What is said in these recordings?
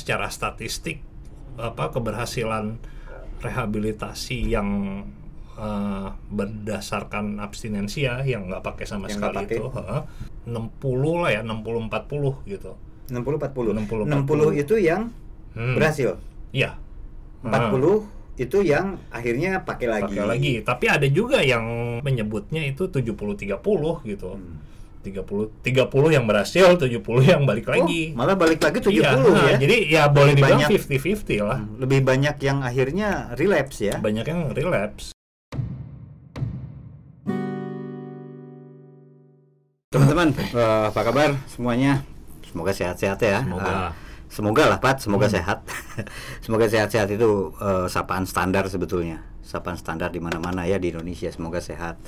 secara statistik apa keberhasilan rehabilitasi yang uh, berdasarkan abstinensia yang nggak pakai sama Yang sekali pakai. itu heeh, 60 lah ya 60 40 gitu 60 40. 60, 60 itu yang Hmm. berhasil. Iya 40 itu yang akhirnya pakai lagi. pakai lagi tapi ada juga yang menyebutnya itu 70 30 gitu Hmm. 30 30 yang berhasil 70 yang balik Oh, lagi malah balik lagi 70 Iya, ya. nah, jadi ya boleh Lebih dibilang banyak. 50-50 lah Hmm, Lebih banyak yang akhirnya relapse ya. banyak yang relapse Teman-teman, eh, apa kabar semuanya? Semoga sehat-sehat ya. Semoga. Eh, semoga lah, Pat. Semoga Hmm. sehat. semoga sehat-sehat itu eh, sapaan standar sebetulnya. Sapaan standar di mana-mana ya di Indonesia. Semoga sehat.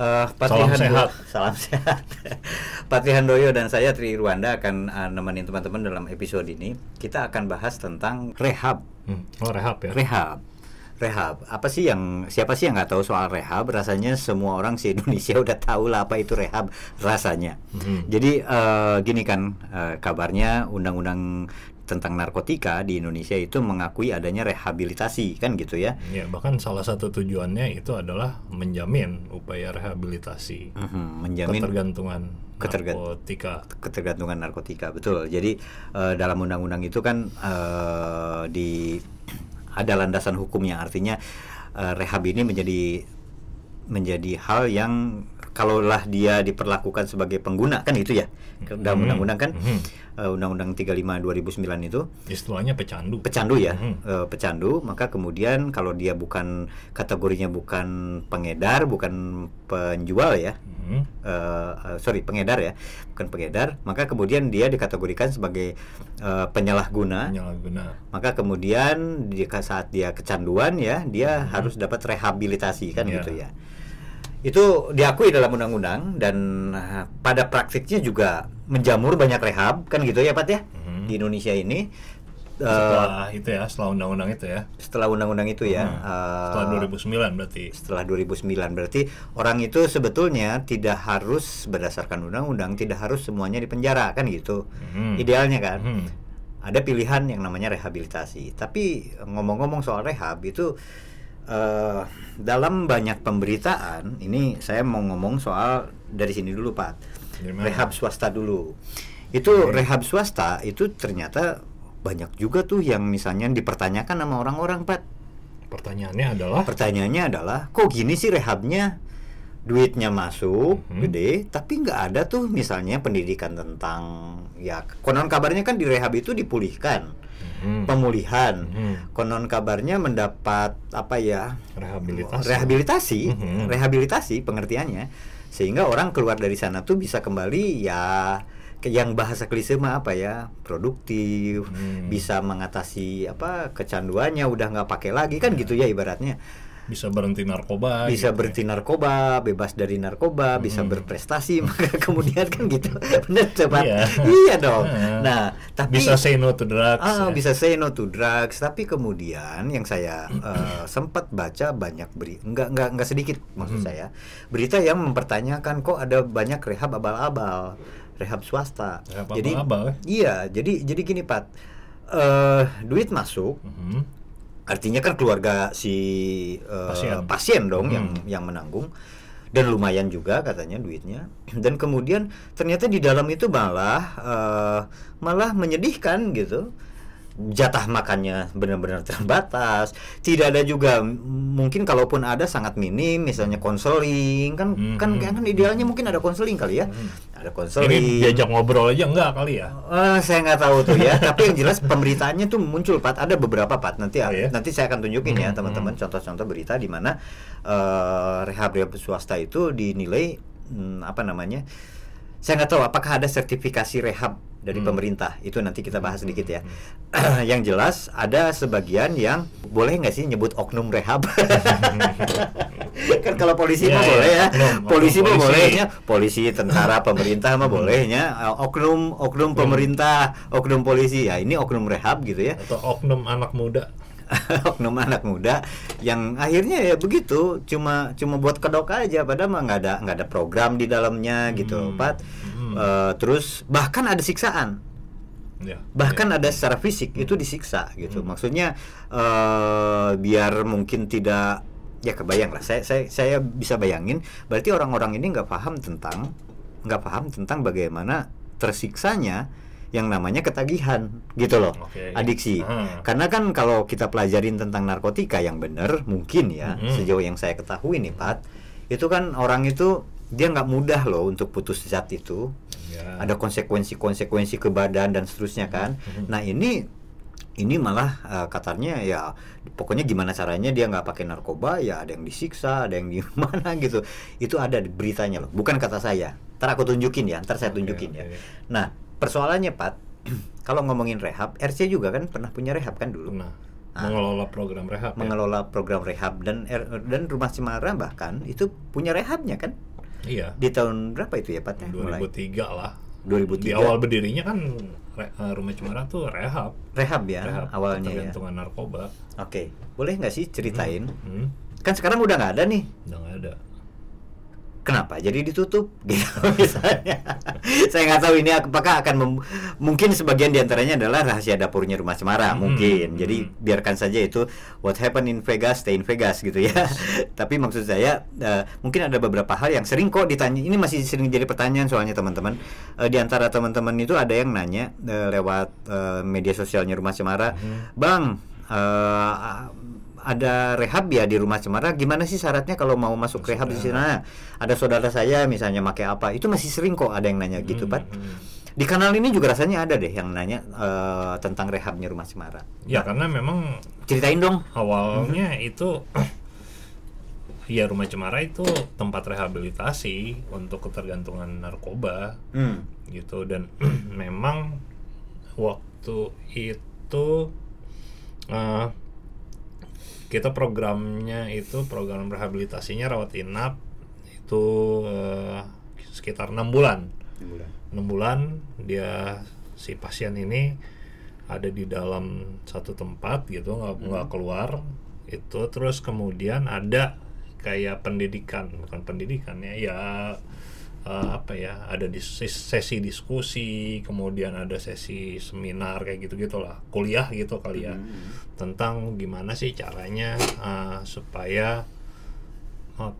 Eh, Pat Salam sehat. Salam sehat. Pat Rihandoyo dan saya Tri Rwanda akan eh, nemenin teman-teman dalam episode ini. Kita akan bahas tentang rehab. Hmm, oh rehab ya Rehab. Rehab. Apa sih yang siapa sih yang nggak tahu soal rehab? Rasanya semua orang di Indonesia udah tahu lah apa itu rehab rasanya. Hmm. Jadi eh, gini kan eh, kabarnya undang-undang tentang narkotika di Indonesia itu mengakui adanya rehabilitasi kan gitu ya. Ya, bahkan salah satu tujuannya itu adalah menjamin upaya rehabilitasi Mhm, menjamin ketergantungan Ketergan- narkotika. ketergantungan narkotika betul jadi eh, dalam undang-undang itu kan eh, di ada landasan hukumnya artinya eh, rehab ini menjadi menjadi hal yang kalaulah dia diperlakukan sebagai pengguna kan itu ya dalam Mhm. undang-undang kan Mhm. eh, undang-undang 35 2009 itu Istilahnya pecandu. pecandu ya Mhm. eh, pecandu maka kemudian kalau dia bukan kategorinya bukan pengedar bukan penjual ya eh, eh, sorry pengedar ya bukan pengedar maka kemudian dia dikategorikan sebagai eh, penyalahguna Penyalahguna. maka kemudian di saat dia kecanduan ya dia harus dapat rehabilitasi kan Iya. gitu ya itu diakui dalam undang-undang dan eh, pada praktiknya juga menjamur banyak rehab kan gitu ya Pat ya Mhm. di Indonesia ini Eh, Setelah itu ya, setelah undang-undang itu ya. setelah undang-undang itu ya Hmm. eh, Setelah 2009 berarti. setelah 2009 berarti orang itu sebetulnya tidak harus berdasarkan undang-undang tidak harus semuanya dipenjara kan gitu Mhm. idealnya kan Mhm. ada pilihan yang namanya rehabilitasi tapi ngomong-ngomong soal rehab itu eh, dalam banyak pemberitaan ini saya mau ngomong soal dari sini dulu Pak Gimana? rehab swasta dulu itu Oke. rehab swasta itu ternyata banyak juga tuh yang misalnya dipertanyakan sama orang-orang Pak Pertanyaannya adalah pertanyaannya adalah kok gini sih rehabnya duitnya masuk Mhm. gede tapi nggak ada tuh misalnya pendidikan tentang ya konon kabarnya kan di rehab itu dipulihkan Mhm. pemulihan Mhm. konon kabarnya mendapat apa ya rehabilitasi. rehabilitasi Mhm. rehabilitasi pengertiannya sehingga orang keluar dari sana tuh bisa kembali ya yang bahasa klise mah apa ya produktif Hmm. bisa mengatasi apa kecanduannya udah nggak pakai lagi kan gitu ya ibaratnya bisa berhenti narkoba. bisa gitu ya. berhenti narkoba bebas dari narkoba bisa Hmm. berprestasi maka kemudian kan gitu benar cepat Iya. iya dong Heeh. nah tapi Bisa say no to drugs. Ah, ya. bisa say no to drugs, tapi kemudian yang saya eh, sempat baca banyak beri, enggak enggak enggak sedikit maksud Hmm. saya, berita yang mempertanyakan kok ada banyak rehab abal-abal, rehab swasta. Rehab jadi abal-abal, iya, jadi jadi gini Pat, eh duit masuk, Mhm. Artinya kan keluarga si eh, Pasien. pasien, dong Hmm. yang yang menanggung dan lumayan juga katanya duitnya dan kemudian ternyata di dalam itu malah eh, malah menyedihkan gitu jatah makannya benar-benar terbatas tidak ada juga mungkin kalaupun ada sangat minim misalnya konseling kan Hmm, kan hmm, kan idealnya mungkin ada konseling kali ya Hmm. ada Ini konseling diajak ngobrol aja enggak kali ya? Eh, saya nggak tahu tuh ya, tapi yang jelas pemberitaannya tuh muncul Pat, ada beberapa Pat. Nanti Oh, ya? nanti saya akan tunjukin ya Hmm, teman-teman contoh-contoh berita di mana eh, rehab rehab swasta itu dinilai hmm, apa namanya? Saya nggak tahu apakah ada sertifikasi rehab dari Hmm. pemerintah. Itu nanti kita bahas sedikit ya. yang jelas ada sebagian yang boleh nggak sih nyebut oknum rehab? kan kalau polisi Iya, mah iya. boleh ya. Oknum- polisi oknum mah polisi. bolehnya polisi, tentara, pemerintah mah bolehnya. Eh, oknum oknum pemerintah, oknum polisi. Ya ini oknum rehab gitu ya. Atau oknum anak muda? oknum anak muda yang akhirnya ya begitu cuma cuma buat kedok aja padahal mah nggak ada nggak ada program di dalamnya gitu Hmm. Pat Hmm. Eh, terus bahkan ada siksaan Ya, bahkan ya. ada secara fisik itu disiksa gitu maksudnya eh biar mungkin tidak ya kebayang lah saya saya saya bisa bayangin berarti orang-orang ini nggak paham tentang nggak paham tentang bagaimana tersiksanya yang namanya ketagihan gitu loh Oke. adiksi Hmm. karena kan kalau kita pelajarin tentang narkotika yang benar mungkin ya Mhm. sejauh yang saya ketahui nih Pat itu kan orang itu dia nggak mudah loh untuk putus zat itu Ya. ada konsekuensi-konsekuensi ke badan dan seterusnya kan. Nah ini ini malah eh, katanya ya pokoknya gimana caranya dia nggak pakai narkoba ya ada yang disiksa ada yang gimana gitu itu ada beritanya loh bukan kata saya ntar aku tunjukin ya ntar saya tunjukin ya oke. nah persoalannya Pat kalau ngomongin rehab RC juga kan pernah punya rehab kan dulu Nah, Ah. mengelola program rehab ya. mengelola program rehab dan dan rumah Cemara bahkan itu punya rehabnya kan Iya. di tahun berapa itu ya Pat ya? Mulai 2003 lah. 2003. Di awal berdirinya kan re- eh, Rumah Cemara tuh rehab. rehab ya rehab awalnya ya ketergantungan narkoba. Oke, boleh nggak sih ceritain? Hmm, Kan sekarang udah nggak ada nih. udah nggak ada. Kenapa? Jadi ditutup gitu misalnya. Saya nggak tahu ini apakah akan mem- mungkin sebagian di antaranya adalah rahasia dapurnya Rumah Cemara Hmm, mungkin. hmm. Jadi biarkan saja itu what happened in Vegas stay in Vegas gitu ya. Tapi maksud saya eh, mungkin ada beberapa hal yang sering kok ditanya. Ini masih sering jadi pertanyaan soalnya teman-teman. Eh, di antara teman-teman itu ada yang nanya eh, lewat eh, media sosialnya Rumah Cemara, Hmm. Bang. eh, ada rehab ya di rumah Cemara gimana sih syaratnya kalau mau masuk Masuk rehab di sana ada saudara saya misalnya pakai apa itu masih sering kok ada yang nanya gitu Hmm, Pat hmm. di kanal ini juga rasanya ada deh yang nanya eh, tentang rehabnya rumah Cemara Ya karena memang ceritain dong awalnya Mhm. itu ya Rumah Cemara itu tempat rehabilitasi untuk ketergantungan narkoba hmm. gitu dan memang waktu itu eh, kita programnya itu program rehabilitasinya rawat inap itu eh, sekitar enam bulan. Enam bulan. Dia si pasien ini ada di dalam satu tempat gitu nggak nggak keluar. Itu terus kemudian ada kayak pendidikan bukan pendidikan ya eh, apa ya ada di sesi diskusi kemudian ada sesi seminar kayak gitu gitulah kuliah gitu kali ya. Tentang gimana sih caranya eh, supaya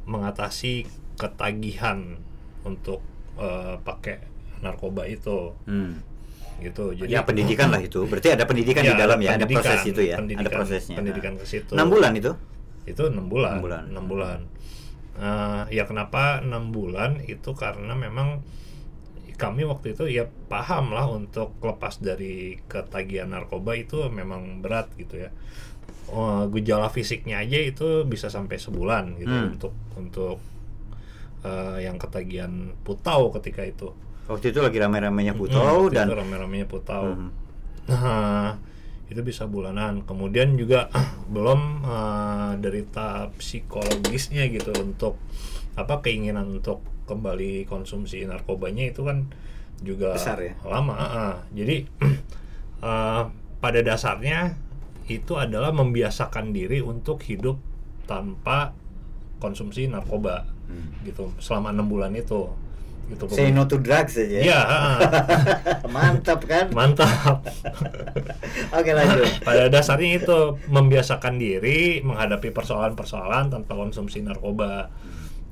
mengatasi ketagihan untuk eh, pakai narkoba itu. Hmm. gitu jadi ya pendidikan lah itu. Berarti ada pendidikan Ya, di dalam ya ada proses itu ya ada prosesnya. pendidikan ke situ. enam bulan itu? Itu enam bulan Enam bulan. enam bulan Eh, ya kenapa enam bulan itu karena memang kami waktu itu ya paham lah untuk lepas dari ketagihan narkoba itu memang berat gitu ya Oh, gejala fisiknya aja itu bisa sampai sebulan gitu Hmm. untuk untuk eh, yang ketagihan putau ketika itu waktu itu lagi rame-ramenya Hmm, Putau waktu dan rame-ramenya putau Mhm. Nah, itu bisa bulanan. Kemudian juga belum dari tahap psikologisnya gitu untuk apa keinginan untuk kembali konsumsi narkobanya itu kan juga Besar ya? lama. ah. Jadi eh, pada dasarnya itu adalah membiasakan diri untuk hidup tanpa konsumsi narkoba Hmm. gitu selama enam bulan itu gitu say no to drugs aja ya. Ah. mantap kan? Mantap. Oke lanjut. Pada dasarnya itu membiasakan diri menghadapi persoalan-persoalan tanpa konsumsi narkoba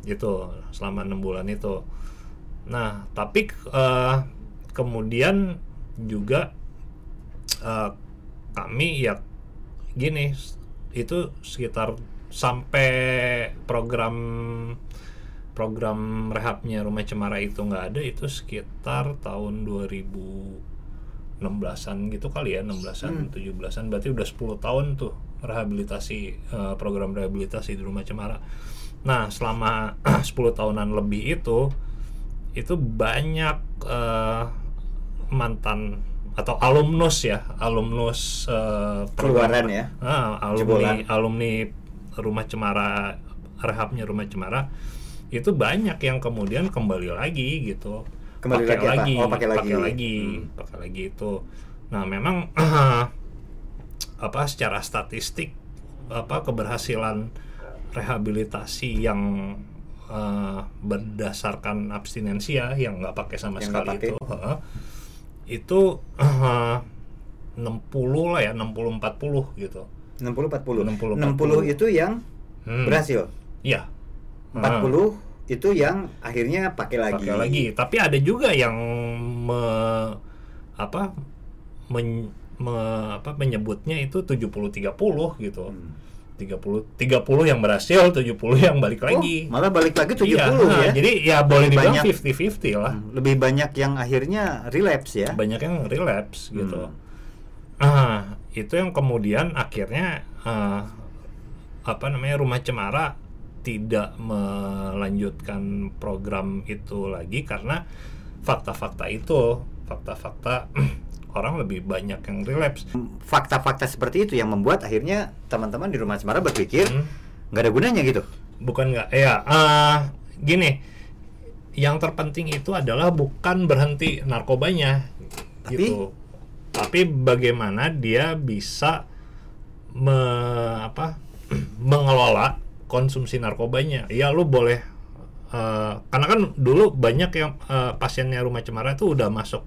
gitu selama enam bulan itu. Nah tapi eh, kemudian juga eh, kami ya gini itu sekitar sampai program program rehabnya rumah cemara itu nggak ada itu sekitar tahun 2016an gitu kali ya 16an 17an berarti udah 10 tahun tuh rehabilitasi eh, program rehabilitasi di rumah cemara nah selama 10 tahunan lebih itu itu banyak eh, mantan atau alumnus ya alumnus program- Keluaran ya? Jebolan. alumni alumni rumah cemara rehabnya rumah cemara itu banyak yang kemudian kembali lagi gitu Kembali lagi apa? Oh, pakai lagi. lagi Hmm. pakai lagi itu nah memang apa secara statistik apa keberhasilan rehabilitasi yang eh, berdasarkan abstinensia yang nggak pakai sama Yang sekali pakai. itu heeh, itu eh, 60 lah ya 60 40 gitu 60 40. 60, 60 itu yang Hmm. berhasil. iya 40 itu yang akhirnya pakai lagi. pakai lagi tapi ada juga yang me, apa men, me- apa menyebutnya itu 70 30 gitu Hmm. 30 30 yang berhasil 70 yang balik Oh, lagi malah balik lagi 70 Iya, ya. nah, jadi ya boleh Lebih dibilang banyak. 50-50 lah Hmm, Lebih banyak yang akhirnya relapse ya. banyak yang relapse gitu Hmm. ah itu yang kemudian akhirnya eh, apa namanya rumah cemara tidak melanjutkan program itu lagi karena fakta-fakta itu fakta-fakta orang lebih banyak yang relapse Fakta-fakta seperti itu yang membuat akhirnya teman-teman di rumah Cemara berpikir Hmm. nggak ada gunanya gitu. bukan nggak ya eh, gini yang terpenting itu adalah bukan berhenti narkobanya Tapi? gitu tapi bagaimana dia bisa me, apa mengelola konsumsi narkobanya ya lu boleh eh, karena kan dulu banyak yang eh, pasiennya rumah cemara itu udah masuk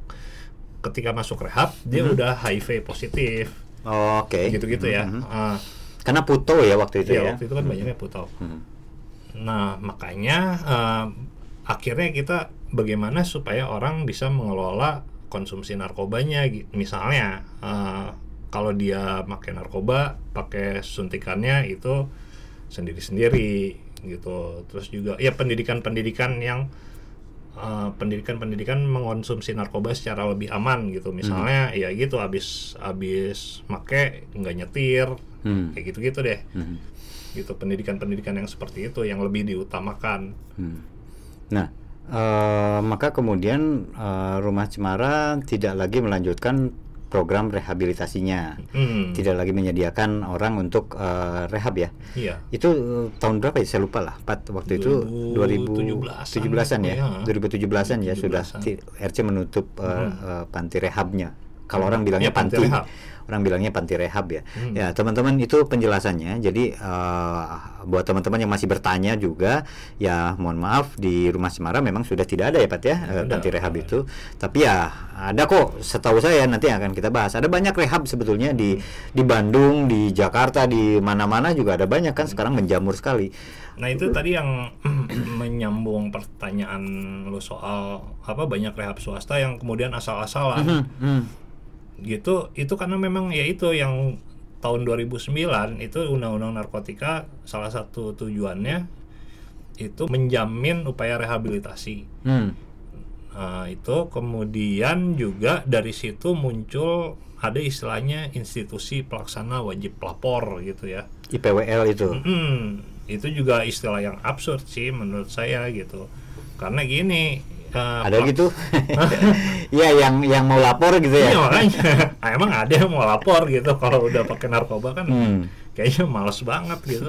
ketika masuk rehab dia Mhm. udah HIV positif Oke. gitu-gitu ya Mhm. Eh, Karena puto ya waktu itu ya, ya. waktu itu kan banyaknya putau Hmm. Nah, makanya eh, akhirnya kita bagaimana supaya orang bisa mengelola konsumsi narkobanya. Misalnya, eh, kalau dia pakai narkoba, pakai suntikannya itu sendiri-sendiri gitu. Terus juga ya pendidikan-pendidikan yang eh, pendidikan-pendidikan mengonsumsi narkoba secara lebih aman gitu. Misalnya ya gitu habis habis make nggak nyetir Hmm. kayak gitu-gitu deh Hmm. gitu pendidikan-pendidikan yang seperti itu yang lebih diutamakan Hmm. Nah, eh, maka kemudian eh, Rumah Cemara tidak lagi melanjutkan program rehabilitasinya, hmm, tidak lagi menyediakan orang untuk eh, rehab ya. iya Itu eh, tahun berapa ya? Saya lupa lah. Pat, waktu itu 2017-an 2017-an ya. ya. 2017-an ya sudah 2017-an. ti- RC menutup eh, Hmm. eh, panti rehabnya. Kalau orang Hmm. bilangnya Ya, panti panti, rehab. Orang bilangnya panti rehab ya. Hmm. Ya teman-teman itu penjelasannya. Jadi eh, buat teman-teman yang masih bertanya juga, ya mohon maaf di Rumah Semara memang sudah tidak ada ya Pat ya Ada, panti rehab itu. Tapi ya ada kok. Setahu saya nanti akan kita bahas. Ada banyak rehab sebetulnya di di Bandung, di Jakarta, di mana-mana juga ada banyak kan sekarang menjamur sekali. nah itu tadi yang menyambung pertanyaan lo soal apa banyak rehab swasta yang kemudian asal-asalan Hmm, hmm. Gitu itu karena memang ya itu yang tahun 2009 itu undang-undang narkotika salah satu tujuannya itu menjamin upaya rehabilitasi Hmm. Nah, itu kemudian juga dari situ muncul ada istilahnya institusi pelaksana wajib lapor gitu ya. IPWL itu. Hmm, itu juga istilah yang absurd sih menurut saya gitu. Karena gini, eh, Ada gitu? Iya yang yang mau lapor gitu ya. Iya makanya, Ah, emang ada yang mau lapor gitu kalau udah pakai narkoba kan Hmm. kayaknya males banget gitu.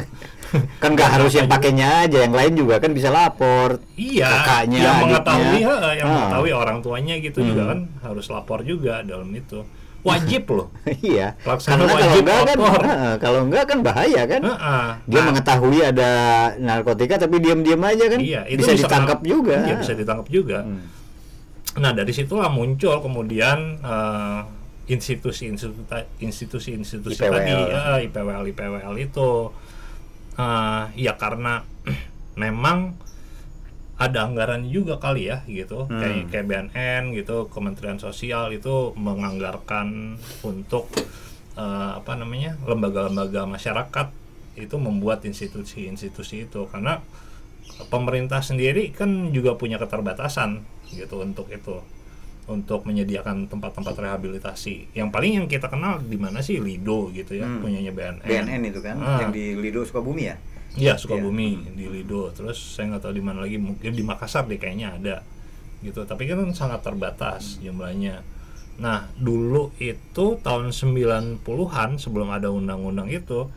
Kan nggak harus yang pakainya aja, yang lain juga kan bisa lapor. Iya, Kakaknya, yang adiknya. mengetahui, ha, yang Ah. mengetahui orang tuanya gitu Hmm. juga kan harus lapor juga dalam itu. Wajib loh. iya. Karena kalau wajib enggak kan. Heeh, kalau enggak kan bahaya kan. Heeh. Dia Nah, mengetahui ada narkotika tapi diam-diam aja kan. Iya, itu bisa, ditangkap kena- juga. Iya, bisa ditangkap juga. Hmm. Nah, dari situlah muncul kemudian eh, institusi-institusi institusi-institusi tadi, ya, IPWL IPWL itu Eh, ya karena memang ada anggaran juga kali ya gitu Hmm. kayak kayak BNN gitu Kementerian Sosial itu menganggarkan untuk eh, apa namanya lembaga-lembaga masyarakat itu membuat institusi-institusi itu karena pemerintah sendiri kan juga punya keterbatasan gitu untuk itu untuk menyediakan tempat-tempat rehabilitasi yang paling yang kita kenal di mana sih Lido gitu ya Hmm. punyanya BNN BNN itu kan Ah. yang di Lido Sukabumi ya. Iya Sukabumi di Lido. Terus saya nggak tahu di mana lagi mungkin di Makassar deh kayaknya ada gitu. Tapi kan sangat terbatas jumlahnya. Nah dulu itu tahun 90-an sebelum ada undang-undang itu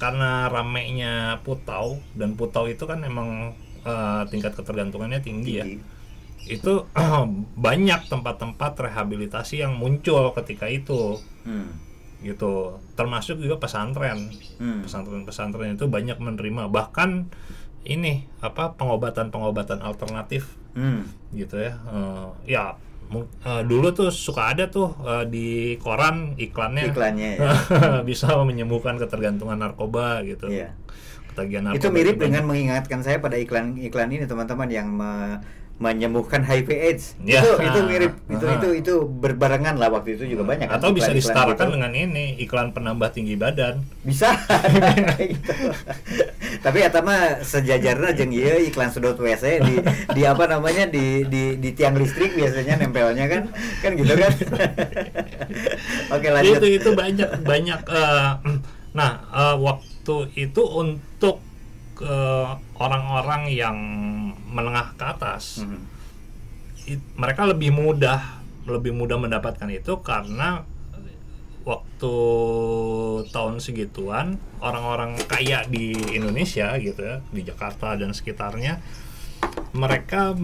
karena ramenya putau dan putau itu kan emang eh, tingkat ketergantungannya tinggi ya. Tinggi. itu banyak tempat-tempat rehabilitasi yang muncul ketika itu. Hmm. Gitu termasuk juga pesantren Hmm. pesantren-pesantren itu banyak menerima bahkan ini apa pengobatan-pengobatan alternatif Hmm. gitu ya Eh, ya eh, dulu tuh suka ada tuh eh, di koran iklannya iklannya ya. bisa menyembuhkan ketergantungan narkoba gitu Iya. ketagihan narkoba itu mirip dengan mengingatkan saya pada iklan iklan ini teman-teman yang me- menyembuhkan HIV AIDS Ya. itu itu mirip itu Aha. itu itu berbarengan lah waktu itu juga banyak kan atau bisa iklan-iklan disetarakan gitu. dengan ini iklan penambah tinggi badan bisa Gitu. tapi mah sejajarnya jeung ieu iklan sedot WC di di apa namanya di di di tiang listrik biasanya nempelnya kan kan gitu kan oke lanjut itu itu banyak banyak eh, nah eh, waktu itu untuk eh, orang-orang yang menengah ke atas Mhm. it- mereka lebih mudah lebih mudah mendapatkan itu karena waktu tahun segituan orang-orang kaya di Indonesia gitu ya di Jakarta dan sekitarnya mereka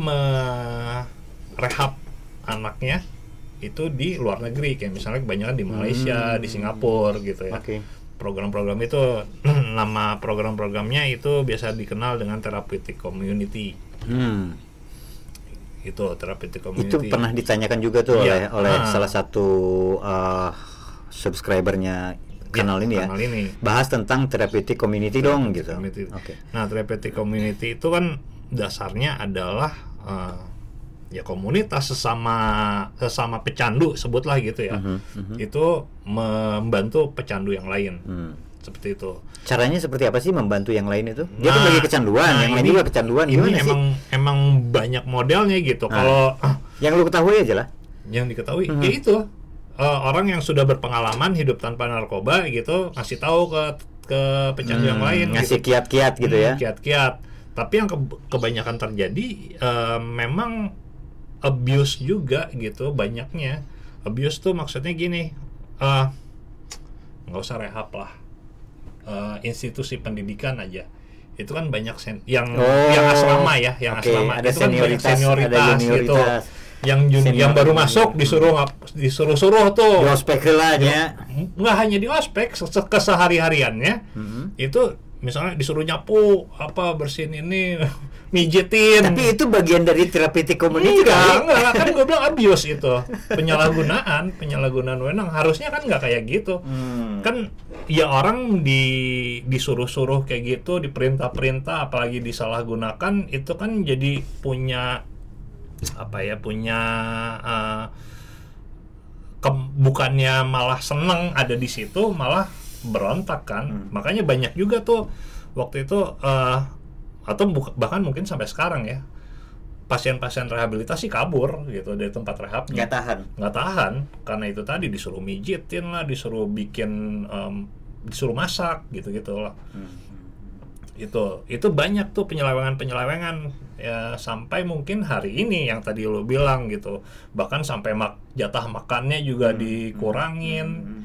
merehab anaknya itu di luar negeri. Kayak misalnya kebanyakan di Malaysia di Singapura gitu ya. Oke. Program-program itu nama program-programnya itu biasa dikenal dengan therapeutic community Hmm. itu therapeutic community itu pernah ditanyakan juga tuh Iya. oleh oleh Ah. salah satu uh, subscribernya kanal ini ya kanal ini bahas tentang therapeutic community dong gitu Community. oke Nah, therapeutic community itu kan dasarnya adalah eh, ya komunitas sesama sesama pecandu sebutlah gitu ya. Mhm, mhm. Itu membantu pecandu yang lain. Hmm. Seperti itu. caranya seperti apa sih membantu yang lain itu dia kan Nah, lagi kecanduan nah yang lain ini- juga kecanduan Ini gimana sih emang emang banyak modelnya gitu. Ah. Kalau ah, yang lu ketahui aja lah yang diketahui Mhm. ya itu eh, orang yang sudah berpengalaman hidup tanpa narkoba gitu ngasih tahu ke ke pecandu yang Hmm, lain ngasih gitu. kiat-kiat gitu Hmm, ya kiat-kiat tapi yang ke- kebanyakan terjadi eh, memang abuse juga gitu banyaknya abuse tuh maksudnya gini eh, nggak usah rehab lah Eh, institusi pendidikan aja. Itu kan banyak sen yang Oh, yang asrama ya yang oke, asrama. ada itu kan banyak senioritas, ada senioritas gitu yang jun- yang baru masuk disuruh disuruh suruh tuh. Di ospek heula nya nggak hanya di ospek se- se- kesehari-hariannya Mhm. itu misalnya disuruh nyapu apa bersihin ini mijitin. Tapi itu bagian dari therapeutic community enggak, kan enggak. Kan gue bilang abuse itu. Penyalahgunaan penyalahgunaan wewenang harusnya kan nggak kayak gitu. Hmm. kan ya orang di disuruh-suruh kayak gitu diperintah-perintah apalagi disalahgunakan itu kan jadi punya apa ya punya eh, ke- bukannya malah seneng ada di situ malah berontak kan. Hmm. makanya banyak juga tuh waktu itu eh, atau bahkan mungkin sampai sekarang ya pasien-pasien rehabilitasi kabur gitu dari tempat rehabnya. Nggak tahan. Nggak tahan. Karena itu tadi disuruh mijitin lah disuruh bikin em, disuruh masak gitu gitu lah. Hmm. itu itu banyak tuh penyelewengan penyelewengan ya sampai mungkin hari ini yang tadi lo bilang gitu. Bahkan sampai mak jatah makannya juga dikurangin. Hmm.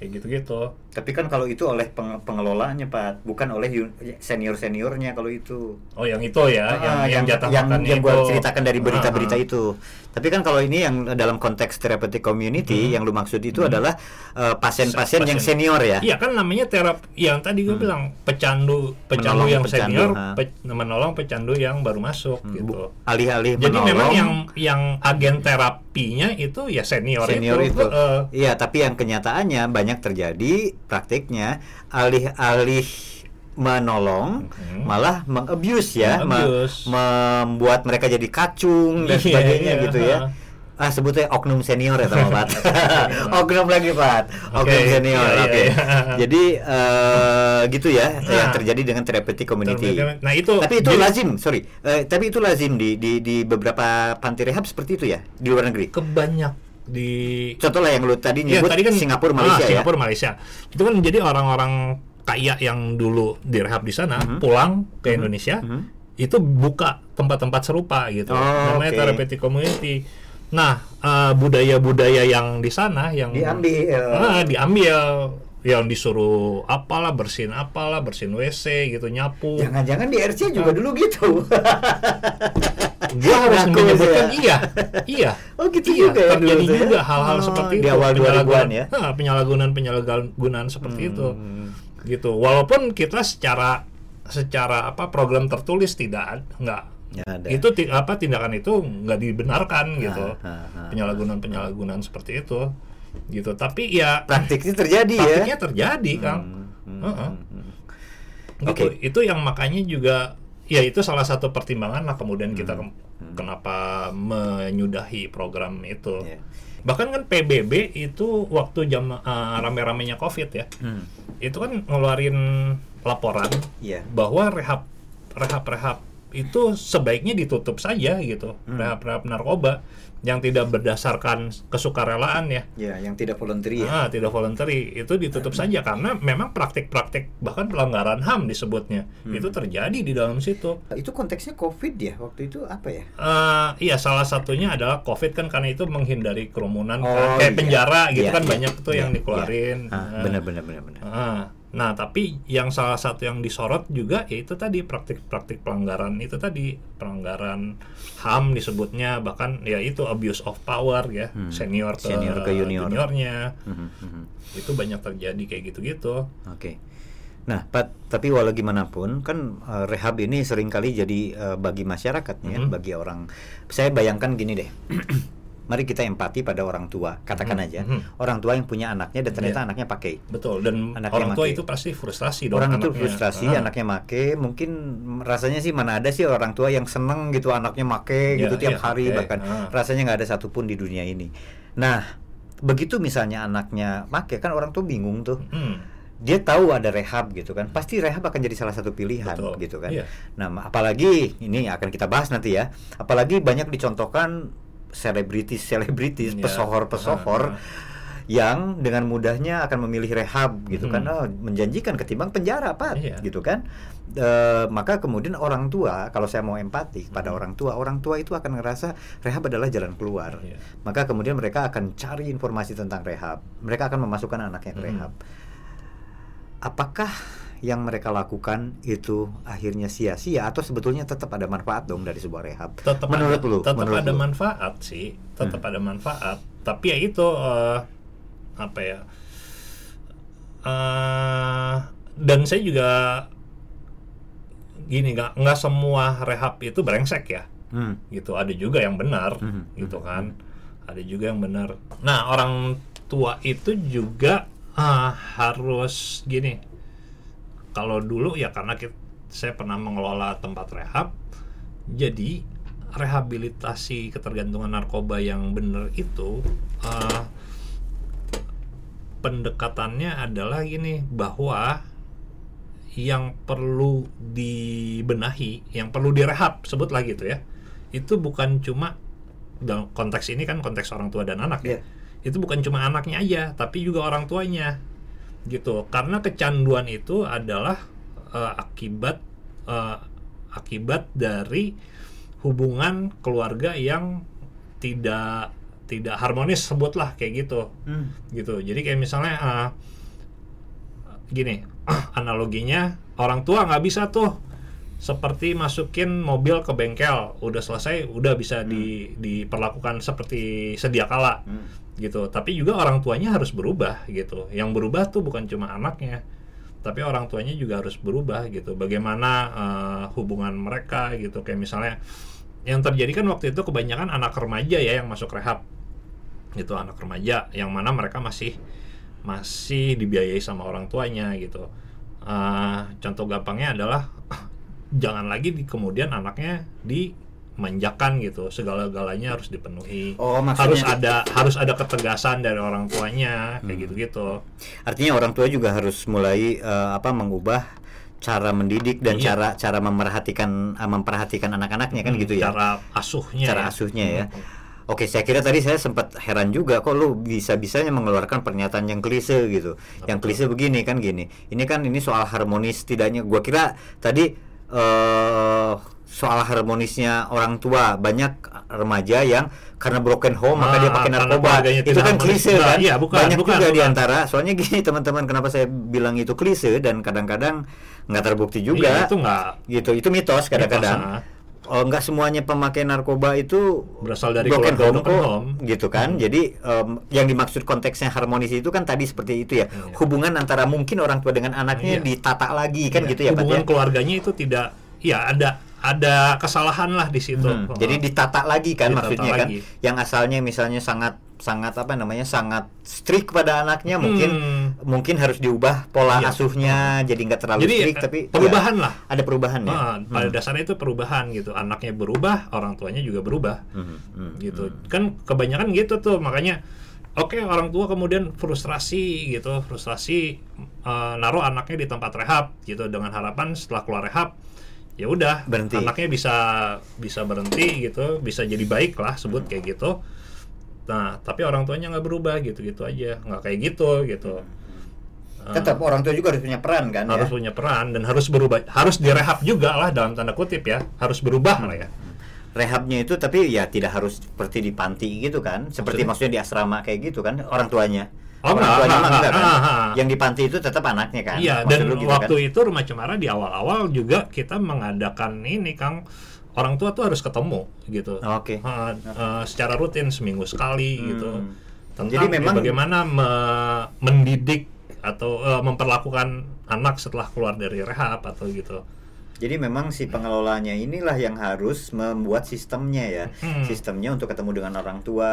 Kayak gitu gitu Tapi kan kalau itu oleh peng- pengelolanya Pak, bukan oleh senior seniornya kalau itu. oh yang itu ya yang, Ah, yang jatah yang, makannya yang gua itu ceritakan dari berita-berita Ah, ah. itu. Tapi kan kalau ini yang dalam konteks therapeutic community yang lu maksud itu adalah uh, pasien-pasien yang Pasien. senior ya. Iya kan namanya terapi yang tadi gue bilang pecandu pecandu Menolong yang pecandu, senior ha. pe- menolong pecandu yang baru masuk Hmm, gitu. Alih-alih Jadi menolong, memang yang yang agen terapinya itu ya senior, senior itu. Eh, Iya, tapi yang kenyataannya banyak terjadi praktiknya alih-alih menolong Mhm. malah mengabuse ya, me- membuat mereka jadi kacung dan Iya, sebagainya iya, gitu ya. Ah sebutnya oknum senior ya sama Pat. oknum lagi Pat. Oknum Oke, senior. iya, iya, Oke. iya. Jadi eh, gitu ya yang Nah. terjadi dengan therapeutic community. Nah itu Tapi itu jadi lazim, sorry. Eh, tapi itu lazim di, di di beberapa panti rehab seperti itu ya di luar negeri. kebanyak di Contoh lah yang lu tadi nyebut tadi kan Singapura, ah, Malaysia ya. Singapura, Malaysia. Itu kan jadi orang-orang kaya yang dulu direhab di sana Mhm. pulang ke Indonesia Mhm. itu buka tempat-tempat serupa gitu. Oh, Namanya oke. therapeutic community. Nah, eh, budaya-budaya yang di sana yang Diambil. Ah, diambil yang disuruh apalah bersihin apalah bersihin WC gitu nyapu. Jangan-jangan di RC juga dulu gitu. Gua harus Ngaku menyebutkan ya. iya. Iya. Oh gitu iya, juga ya terjadi ya? juga hal-hal Oh, seperti di itu. awal 2000-an penyalahgunaan- ya. Nah, penyalahgunaan penyalahgunaan seperti itu. Hmm. Gitu. Walaupun kita secara secara apa program tertulis tidak nggak ada. itu apa tindakan itu nggak dibenarkan gitu ah, ah. penyalahgunaan penyalahgunaan seperti itu gitu tapi ya praktiknya terjadi ya praktiknya terjadi kang Hmm, Heeh. hmm, hmm. gitu Oke. itu yang makanya juga ya itu salah satu pertimbangan lah kemudian kita Hmm. ke- kenapa menyudahi program itu Iya. bahkan kan PBB itu waktu jam uh, rame-ramenya COVID ya Hmm. Itu kan ngeluarin laporan Iya. bahwa rehab rehab rehab itu sebaiknya ditutup saja gitu Hmm. rehab rehab narkoba yang tidak berdasarkan kesukarelaan ya Ya, yang tidak voluntary ya. Ah, tidak voluntary itu ditutup saja karena memang praktik-praktik bahkan pelanggaran HAM disebutnya Hmm. itu terjadi di dalam situ. Itu konteksnya COVID ya waktu itu apa ya? Eh, iya salah satunya adalah COVID kan karena itu menghindari kerumunan Oh, kan kayak iya. penjara gitu Iya, kan iya. banyak tuh yang Iya, dikeluarin. iya. Ah, Nah, benar benar benar benar. ah. Nah tapi yang salah satu yang disorot juga yaitu tadi praktik-praktik pelanggaran itu tadi pelanggaran HAM disebutnya bahkan ya itu abuse of power ya Hmm. senior ke, Senior ke junior. juniornya Mhm, mhm. itu banyak terjadi kayak gitu-gitu. Oke. Nah, Pat, tapi walau gimana pun kan eh, rehab ini sering kali jadi eh, bagi masyarakat ya, Mhm. bagi orang. Saya bayangkan gini deh. Mari kita empati pada orang tua. Katakan Mhm, aja, mhm. orang tua yang punya anaknya dan ternyata Iya. anaknya pakai. Betul dan Anaknya orang tua make. itu pasti frustasi dong Orang itu frustrasi, Ah. anaknya make, mungkin rasanya sih mana ada sih orang tua yang seneng gitu anaknya make Iya, gitu tiap iya, hari oke, bahkan ah. rasanya nggak ada satupun di dunia ini. Nah, begitu misalnya anaknya make kan orang tua bingung tuh. Hmm, Dia tahu ada rehab gitu kan, pasti rehab akan jadi salah satu pilihan betul. gitu kan. Iya. Nah, apalagi ini akan kita bahas nanti ya. Apalagi banyak dicontohkan selebritis selebritis, Iya. pesohor-pesohor Ah, ah. yang dengan mudahnya akan memilih rehab gitu kan, Hmm. Oh, menjanjikan ketimbang penjara pak, Iya. gitu kan. Eh, maka kemudian orang tua, kalau saya mau empati kepada Hmm. orang tua, orang tua itu akan ngerasa rehab adalah jalan keluar. Iya. Maka kemudian mereka akan cari informasi tentang rehab. Mereka akan memasukkan anaknya ke Hmm. rehab. Apakah yang mereka lakukan itu akhirnya sia-sia atau sebetulnya tetap ada manfaat dong dari sebuah rehab? tetap menurut ada, lu, tetap menurut ada lu. manfaat sih tetap Hmm. ada manfaat tapi ya itu eh, apa ya eh dan saya juga gini nggak nggak semua rehab itu brengsek ya Hmm. gitu ada juga yang benar Mhm. gitu kan ada juga yang benar nah orang tua itu juga ah, harus gini kalau dulu ya karena kita, saya pernah mengelola tempat rehab jadi rehabilitasi ketergantungan narkoba yang benar itu ah, pendekatannya adalah gini bahwa yang perlu dibenahi, yang perlu direhab, sebutlah gitu ya. Itu bukan cuma dalam konteks ini kan konteks orang tua dan anak ya. Iya. Itu bukan cuma anaknya aja, tapi juga orang tuanya. Gitu. Karena kecanduan itu adalah eh, akibat eh, akibat dari hubungan keluarga yang tidak tidak harmonis sebutlah kayak gitu Hmm. gitu jadi kayak misalnya eh, gini analoginya orang tua nggak bisa tuh seperti masukin mobil ke bengkel udah selesai udah bisa di diperlakukan seperti sedia kala Hmm. Gitu. Tapi juga orang tuanya harus berubah gitu. Yang berubah tuh bukan cuma anaknya tapi orang tuanya juga harus berubah gitu. Bagaimana eh, hubungan mereka gitu. Kayak misalnya yang terjadi kan waktu itu kebanyakan anak remaja ya yang masuk rehab. Gitu anak remaja yang mana mereka masih masih dibiayai sama orang tuanya gitu. Eh, contoh gampangnya adalah jangan lagi di kemudian anaknya dimanjakan gitu segala-galanya harus dipenuhi Oh, harus ada harus ada ketegasan dari orang tuanya kayak Hmm. gitu-gitu artinya orang tua juga harus mulai eh, apa mengubah cara mendidik dan Iya. cara cara memperhatikan eh, memperhatikan anak-anaknya kan Hmm, gitu ya. cara asuhnya Cara ya. asuhnya ya. Hmm. Oke, saya kira tadi saya sempat heran juga kok lu bisa-bisanya mengeluarkan pernyataan yang klise gitu. yang betul? klise begini kan gini. Ini kan ini soal harmonis tidaknya. Gua kira tadi eh soal harmonisnya orang tua banyak remaja yang karena broken home maka Ah, dia pakai karena narkoba. Itu kan klise Nah, kan? iya, bukan, banyak bukan, juga di bukan. antara. Soalnya gini teman-teman kenapa saya bilang itu klise dan kadang-kadang nggak terbukti Iya, juga. itu nggak gitu. Itu mitos kadang-kadang. Ah. Oh, nggak semuanya pemakai narkoba itu Berasal dari broken home kok, home. gitu kan. Hmm. Jadi em, yang dimaksud konteksnya harmonis itu kan tadi seperti itu ya. Iya. Hubungan antara mungkin orang tua dengan anaknya Iya. ditata lagi kan Iya, gitu ya, hubungan ya. keluarganya itu tidak ya ada ada kesalahan lah di situ. Hmm, Oh. Jadi ditata lagi kan Ditata maksudnya kan lagi. yang asalnya misalnya sangat sangat apa namanya sangat strict pada anaknya mungkin Hmm. mungkin harus diubah pola Iya. asuhnya jadi nggak terlalu Jadi strict tapi perubahan ya, lah. ada perubahan ya. Ah, pada Hmm. dasarnya itu perubahan gitu. Anaknya berubah, orang tuanya juga berubah. Hmm, hmm, gitu hmm. kan kebanyakan gitu tuh makanya oke orang tua kemudian frustrasi gitu frustrasi eh, naruh anaknya di tempat rehab gitu dengan harapan setelah keluar rehab ya udah Berhenti. anaknya bisa bisa berhenti gitu bisa jadi baik lah sebut kayak gitu nah tapi orang tuanya nggak berubah gitu gitu aja nggak kayak gitu gitu Tetap orang tua juga harus punya peran kan harus ya. punya peran dan harus berubah harus direhab juga lah dalam tanda kutip ya harus berubah lah ya Rehabnya itu tapi ya tidak harus seperti di panti gitu kan. Seperti maksudnya di asrama kayak gitu kan orang tuanya. Oh, orang enggak, tuanya mah enggak kan. enggak, enggak. Yang di panti itu tetap anaknya kan. Iya, Maksud dan gitu waktu kan? itu Rumah Cemara di awal-awal juga kita mengadakan ini, Kang. Orang tua tuh harus ketemu gitu. Oke. Uh, uh, secara rutin seminggu sekali Hmm. gitu. Tentang Jadi memang- bagaimana me- mendidik atau uh, memperlakukan anak setelah keluar dari rehab atau gitu. Jadi memang si pengelolanya inilah yang harus membuat sistemnya ya, Hmm. sistemnya untuk ketemu dengan orang tua,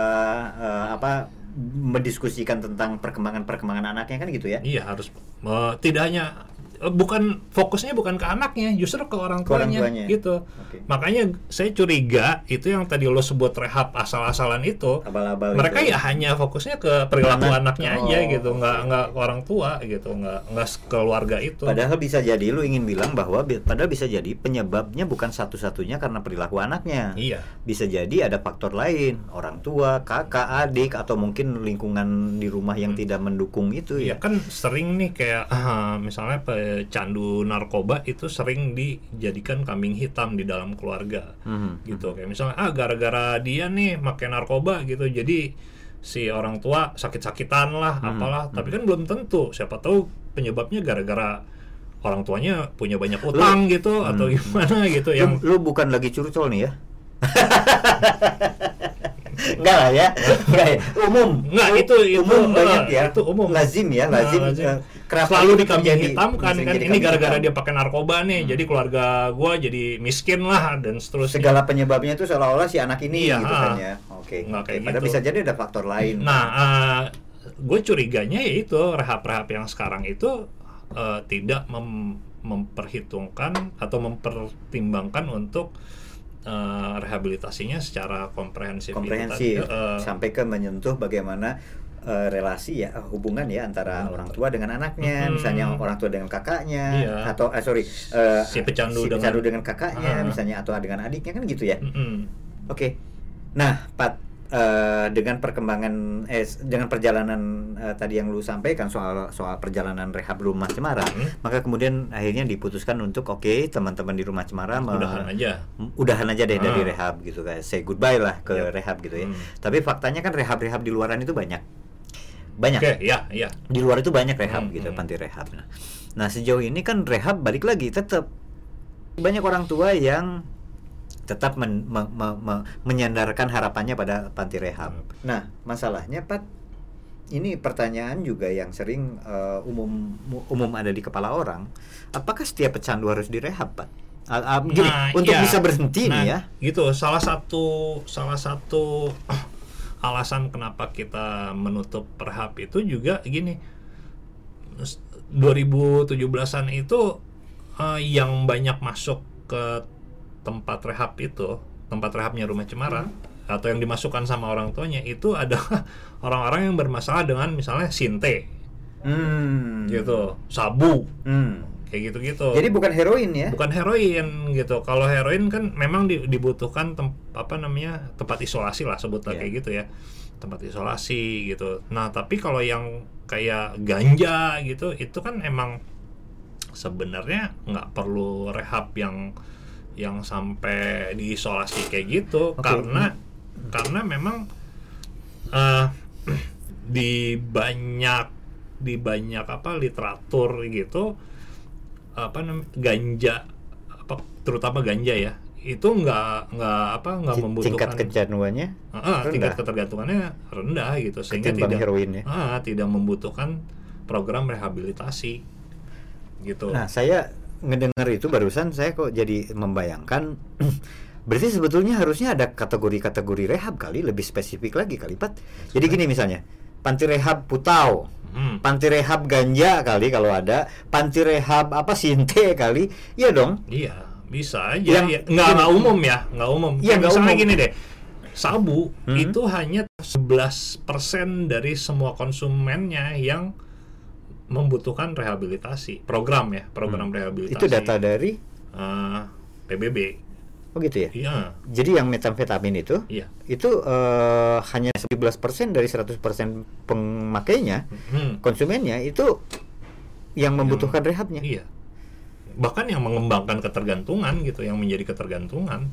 eh, apa mendiskusikan tentang perkembangan-perkembangan anaknya kan gitu ya? Iya, harus uh, tidak hanya bukan fokusnya bukan ke anaknya, justru ke orang Ke orang tuanya, tuanya. gitu. Oke. Makanya saya curiga itu yang tadi lo sebut rehab asal-asalan itu Abal-abal mereka itu. ya hanya fokusnya ke perilaku Anak. anaknya Oh, aja gitu nggak oke. nggak ke orang tua gitu nggak nggak keluarga itu Padahal bisa jadi lu ingin bilang bahwa padahal bisa jadi penyebabnya bukan satu-satunya karena perilaku anaknya. iya Bisa jadi ada faktor lain, orang tua, kakak, adik atau mungkin lingkungan di rumah yang tidak mendukung itu Iya ya. kan sering nih kayak ah, misalnya pecandu narkoba itu sering dijadikan kambing hitam di dalam keluarga Mhm. gitu kayak misalnya ah gara-gara dia nih pakai narkoba gitu jadi si orang tua sakit-sakitan lah Hmm, apalah tapi kan belum tentu siapa tahu penyebabnya gara-gara orang tuanya punya banyak utang gitu atau Hmm. gimana gitu yang Lu, lu bukan lagi curcol nih ya? Enggak lah ya. Enggak ya. Umum. Enggak, itu- itu, umum banyak eh, ya. itu umum. Lazim ya, Nah, lazim. Eh, kerap selalu dikambing hitam kan kan ini gara-gara dia pakai narkoba nih jadi keluarga gua jadi miskin lah dan seterusnya segala penyebabnya itu seolah-olah si anak ini Iya, gitu kan ah. ya. Oke. Nggak Padahal gitu. bisa jadi ada faktor lain. Nah, gue curiganya yaitu rehab-rehab yang sekarang itu eh, tidak mem- memperhitungkan atau mempertimbangkan untuk eh, rehabilitasinya secara komprehensif. itu komprehensif tadi. Eh, sampai ke menyentuh bagaimana eh, relasi ya eh, hubungan ya antara Hmm. orang tua dengan anaknya Hmm. misalnya orang tua dengan kakaknya Iya. atau eh, sorry eh, Si pecandu si dengan- pecandu dengan kakaknya Ah. misalnya atau dengan adiknya kan gitu ya mm-mm. oke nah Pat eh, dengan perkembangan eh dengan perjalanan eh, tadi yang lu sampaikan soal soal perjalanan rehab rumah cemara Hmm. maka kemudian akhirnya diputuskan untuk oke teman-teman di rumah cemara Udahan aja. udahan aja deh dari Ah. rehab gitu guys say goodbye lah ke Yap. rehab gitu ya Hmm. tapi faktanya kan rehab-rehab di luaran itu banyak banyak. Oke, ya, ya. di luar itu banyak rehab Hmm, gitu hmm. panti rehab. Nah, nah sejauh ini kan rehab balik lagi tetap banyak orang tua yang tetap men- me- me- me- menyandarkan harapannya pada panti rehab. Nah masalahnya Pat ini pertanyaan juga yang sering eh, umum umum ada di kepala orang. Apakah setiap pecandu harus direhab Pat Ah, ah, gini, Nah, untuk iya. bisa berhenti Nah, nih ya. Gitu, salah satu salah satu alasan kenapa kita menutup perhab itu juga gini. 2017-an itu eh, yang banyak masuk ke tempat rehab itu, tempat rehabnya Rumah Cemara atau yang dimasukkan sama orang tuanya itu adalah orang-orang yang bermasalah dengan misalnya sinte Hmm. gitu, sabu Hmm. Kayak gitu-gitu. Jadi bukan heroin ya? bukan heroin gitu. Kalau heroin kan memang di- dibutuhkan tem- apa namanya tempat isolasi lah sebutlah Iya. kayak gitu ya, tempat isolasi gitu. Nah tapi kalau yang kayak ganja gitu itu kan emang sebenarnya nggak perlu rehab yang yang sampai diisolasi kayak gitu Oke. karena karena memang eh, di banyak di banyak apa literatur gitu apa namanya ganja apa terutama ganja ya itu nggak nggak apa nggak membutuhkan Tingkat kecanduannya Ah, tingkat rendah. ketergantungannya rendah gitu sehingga ketimbang tidak heroin ya. ah, tidak membutuhkan program rehabilitasi gitu Nah, saya ngedengar itu barusan saya kok jadi membayangkan berarti sebetulnya harusnya ada kategori-kategori rehab kali lebih spesifik lagi kali Pat. Jadi gini misalnya, panti rehab Putau, Hmm. panti rehab ganja kali kalau ada, panti rehab apa sinte kali. Iya dong. Iya, bisa aja. Yang- ya. Nggak, nggak umum ya, nggak umum. Iya, nggak Misalnya umum. gini deh, sabu Hmm. itu hanya 11% dari semua konsumennya yang membutuhkan rehabilitasi. Program ya, program rehabilitasi. Hmm. Itu data dari eh, PBB. Oh gitu ya. Iya, Jadi yang metamfetamin itu iya. itu eh, hanya 11% dari 100% pemakainya, Hmm. konsumennya itu yang membutuhkan rehabnya. Iya. Bahkan yang mengembangkan ketergantungan gitu, yang menjadi ketergantungan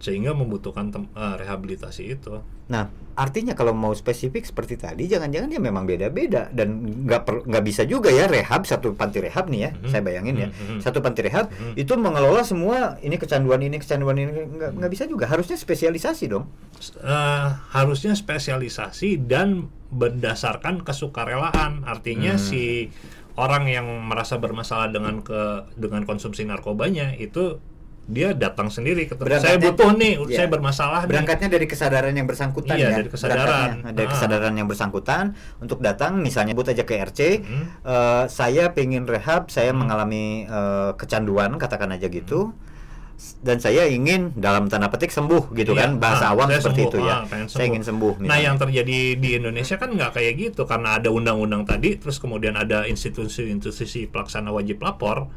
sehingga membutuhkan tem- eh, rehabilitasi itu. Nah, artinya kalau mau spesifik seperti tadi, jangan-jangan dia memang beda-beda dan nggak nggak bisa juga ya rehab satu panti rehab nih ya, Mhm. saya bayangin ya, Mhm. satu panti rehab Mhm. itu mengelola semua ini kecanduan ini kecanduan ini nggak nggak bisa juga, harusnya spesialisasi dong. Eh, harusnya spesialisasi dan berdasarkan kesukarelaan. Artinya Hmm. si orang yang merasa bermasalah dengan ke dengan konsumsi narkobanya itu dia datang sendiri ke. Saya butuh nih, Iya. saya bermasalah nih. Berangkatnya dari kesadaran yang bersangkutan Iya, ya, dari kesadaran. Dari Ah. kesadaran yang bersangkutan untuk datang, misalnya but aja ke RC, Mhm. eh, saya pengen rehab, saya Hmm. mengalami eh, kecanduan, katakan aja gitu. Dan saya ingin dalam tanda petik sembuh gitu Iya, kan bahasa ah, awam seperti sembuh, itu ya. ah, Saya ingin sembuh. Nah, misalnya. yang terjadi di Indonesia kan nggak kayak gitu karena ada undang-undang tadi, terus kemudian ada institusi-institusi pelaksana wajib lapor,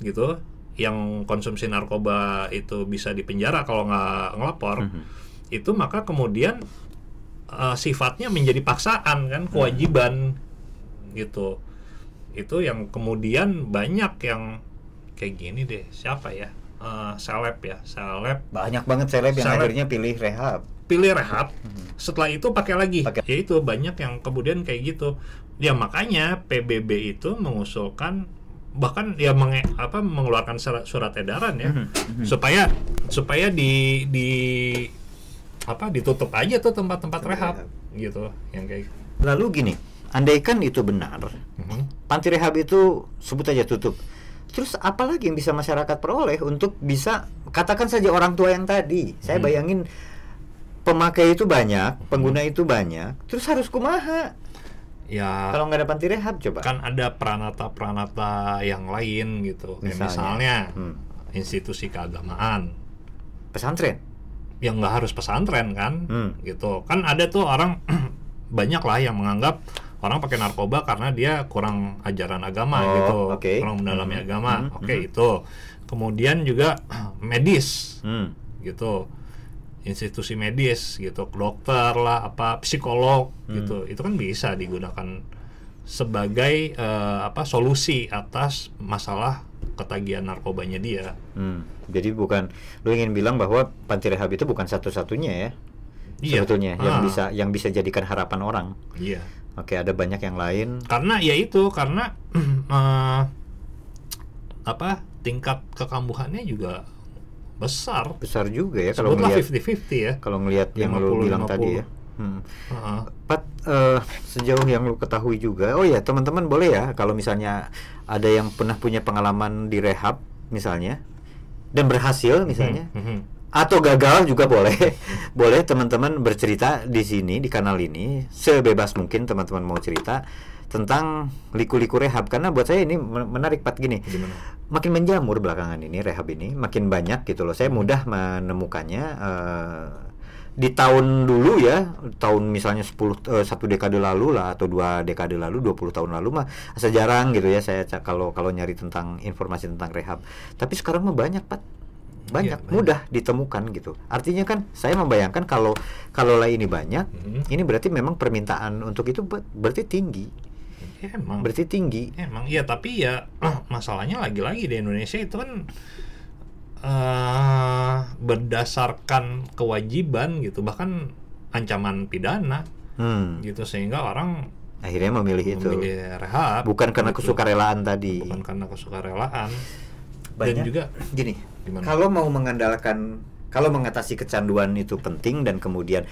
gitu, yang konsumsi narkoba itu bisa dipenjara kalau nggak ngelapor. Mhm. Itu maka kemudian eh, sifatnya menjadi paksaan kan, kewajiban, gitu. Itu yang kemudian banyak yang kayak gini deh, siapa ya? Eh, seleb ya, seleb banyak banget seleb yang Seleb. akhirnya pilih rehab. pilih rehab setelah itu pakai lagi Pakai. ya itu banyak yang kemudian kayak gitu ya makanya PBB itu mengusulkan bahkan ya menge- apa mengeluarkan surat, surat edaran ya Mhm. supaya supaya di di apa ditutup aja tuh tempat-tempat Tempat rehab gitu yang kayak Lalu gini, andaikan itu benar, Mhm. panti rehab itu sebut aja tutup. Terus apa lagi yang bisa masyarakat peroleh untuk bisa katakan saja orang tua yang tadi. Saya Hmm. bayangin pemakai itu banyak, pengguna itu banyak, terus harus kumaha ya kalau nggak ada panti rehab coba. kan ada peranata-peranata yang lain gitu Kayak Misalnya? misalnya Hmm. institusi keagamaan Pesantren. yang nggak harus pesantren kan Hmm. gitu kan ada tuh orang banyak lah yang menganggap orang pakai narkoba karena dia kurang ajaran agama Oh, gitu oke. kurang mendalami Hmm. agama Hmm. oke Hmm. itu kemudian juga medis Hmm. gitu institusi medis gitu dokter lah apa psikolog Hmm. gitu itu kan bisa digunakan sebagai eh, apa solusi atas masalah ketagihan narkobanya dia Hmm. Jadi bukan lu ingin bilang bahwa panti rehab itu bukan satu-satunya ya. Iya. Sebetulnya yang Ah. bisa yang bisa jadikan harapan orang. iya Oke, ada banyak yang lain. karena ya itu karena eh, apa tingkat kekambuhannya juga besar Besar juga ya kalau ngelihat 50-50 ya kalau ngelihat yang lu 50, bilang tadi ya. Hmm. Heeh. Pat, eh, sejauh yang lu ketahui juga, oh ya teman-teman boleh ya kalau misalnya ada yang pernah punya pengalaman di rehab misalnya dan berhasil misalnya Mhm. atau gagal juga boleh, boleh teman-teman bercerita di sini di kanal ini sebebas mungkin teman-teman mau cerita tentang liku-liku rehab. Karena buat saya ini men- menarik pat. Gini gimana? makin menjamur belakangan ini rehab ini makin banyak gitu loh. Saya mudah menemukannya eh, di tahun dulu ya tahun misalnya 10 eh, satu dekade lalu lah atau dua dekade lalu 20 tahun lalu mah sejarang gitu ya saya kalau kalau nyari tentang informasi tentang rehab. Tapi sekarang mah banyak Pat. Banyak, banyak. mudah ditemukan gitu. Artinya kan saya membayangkan kalau kalau lah ini banyak Mhm. ini berarti memang permintaan untuk itu ber- berarti tinggi Ya, emang berarti tinggi Emang iya tapi ya masalahnya lagi-lagi di Indonesia itu kan eh berdasarkan kewajiban gitu bahkan ancaman pidana hmm. gitu sehingga orang akhirnya memilih itu memilih rehab bukan karena gitu. kesukarelaan tadi bukan karena kesukarelaan dan Banyak. juga gini Gimana? kalau mau mengandalkan kalau mengatasi kecanduan itu penting dan kemudian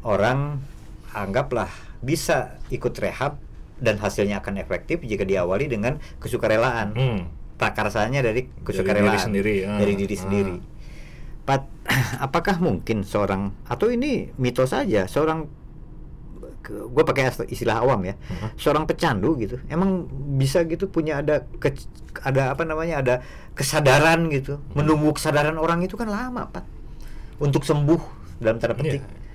orang anggaplah bisa ikut rehab dan hasilnya akan efektif jika diawali dengan kesukarelaan hmm, prakarsanya dari kesukarelaan diri sendiri, ah, dari diri ah. sendiri. Pat, apakah mungkin seorang atau ini mitos saja seorang gue pakai istilah awam ya Uh-huh. seorang pecandu gitu emang bisa gitu punya ada ke, ada apa namanya ada kesadaran gitu Hmm. menunggu kesadaran orang itu kan lama pak untuk sembuh dalam tanda petik Iya.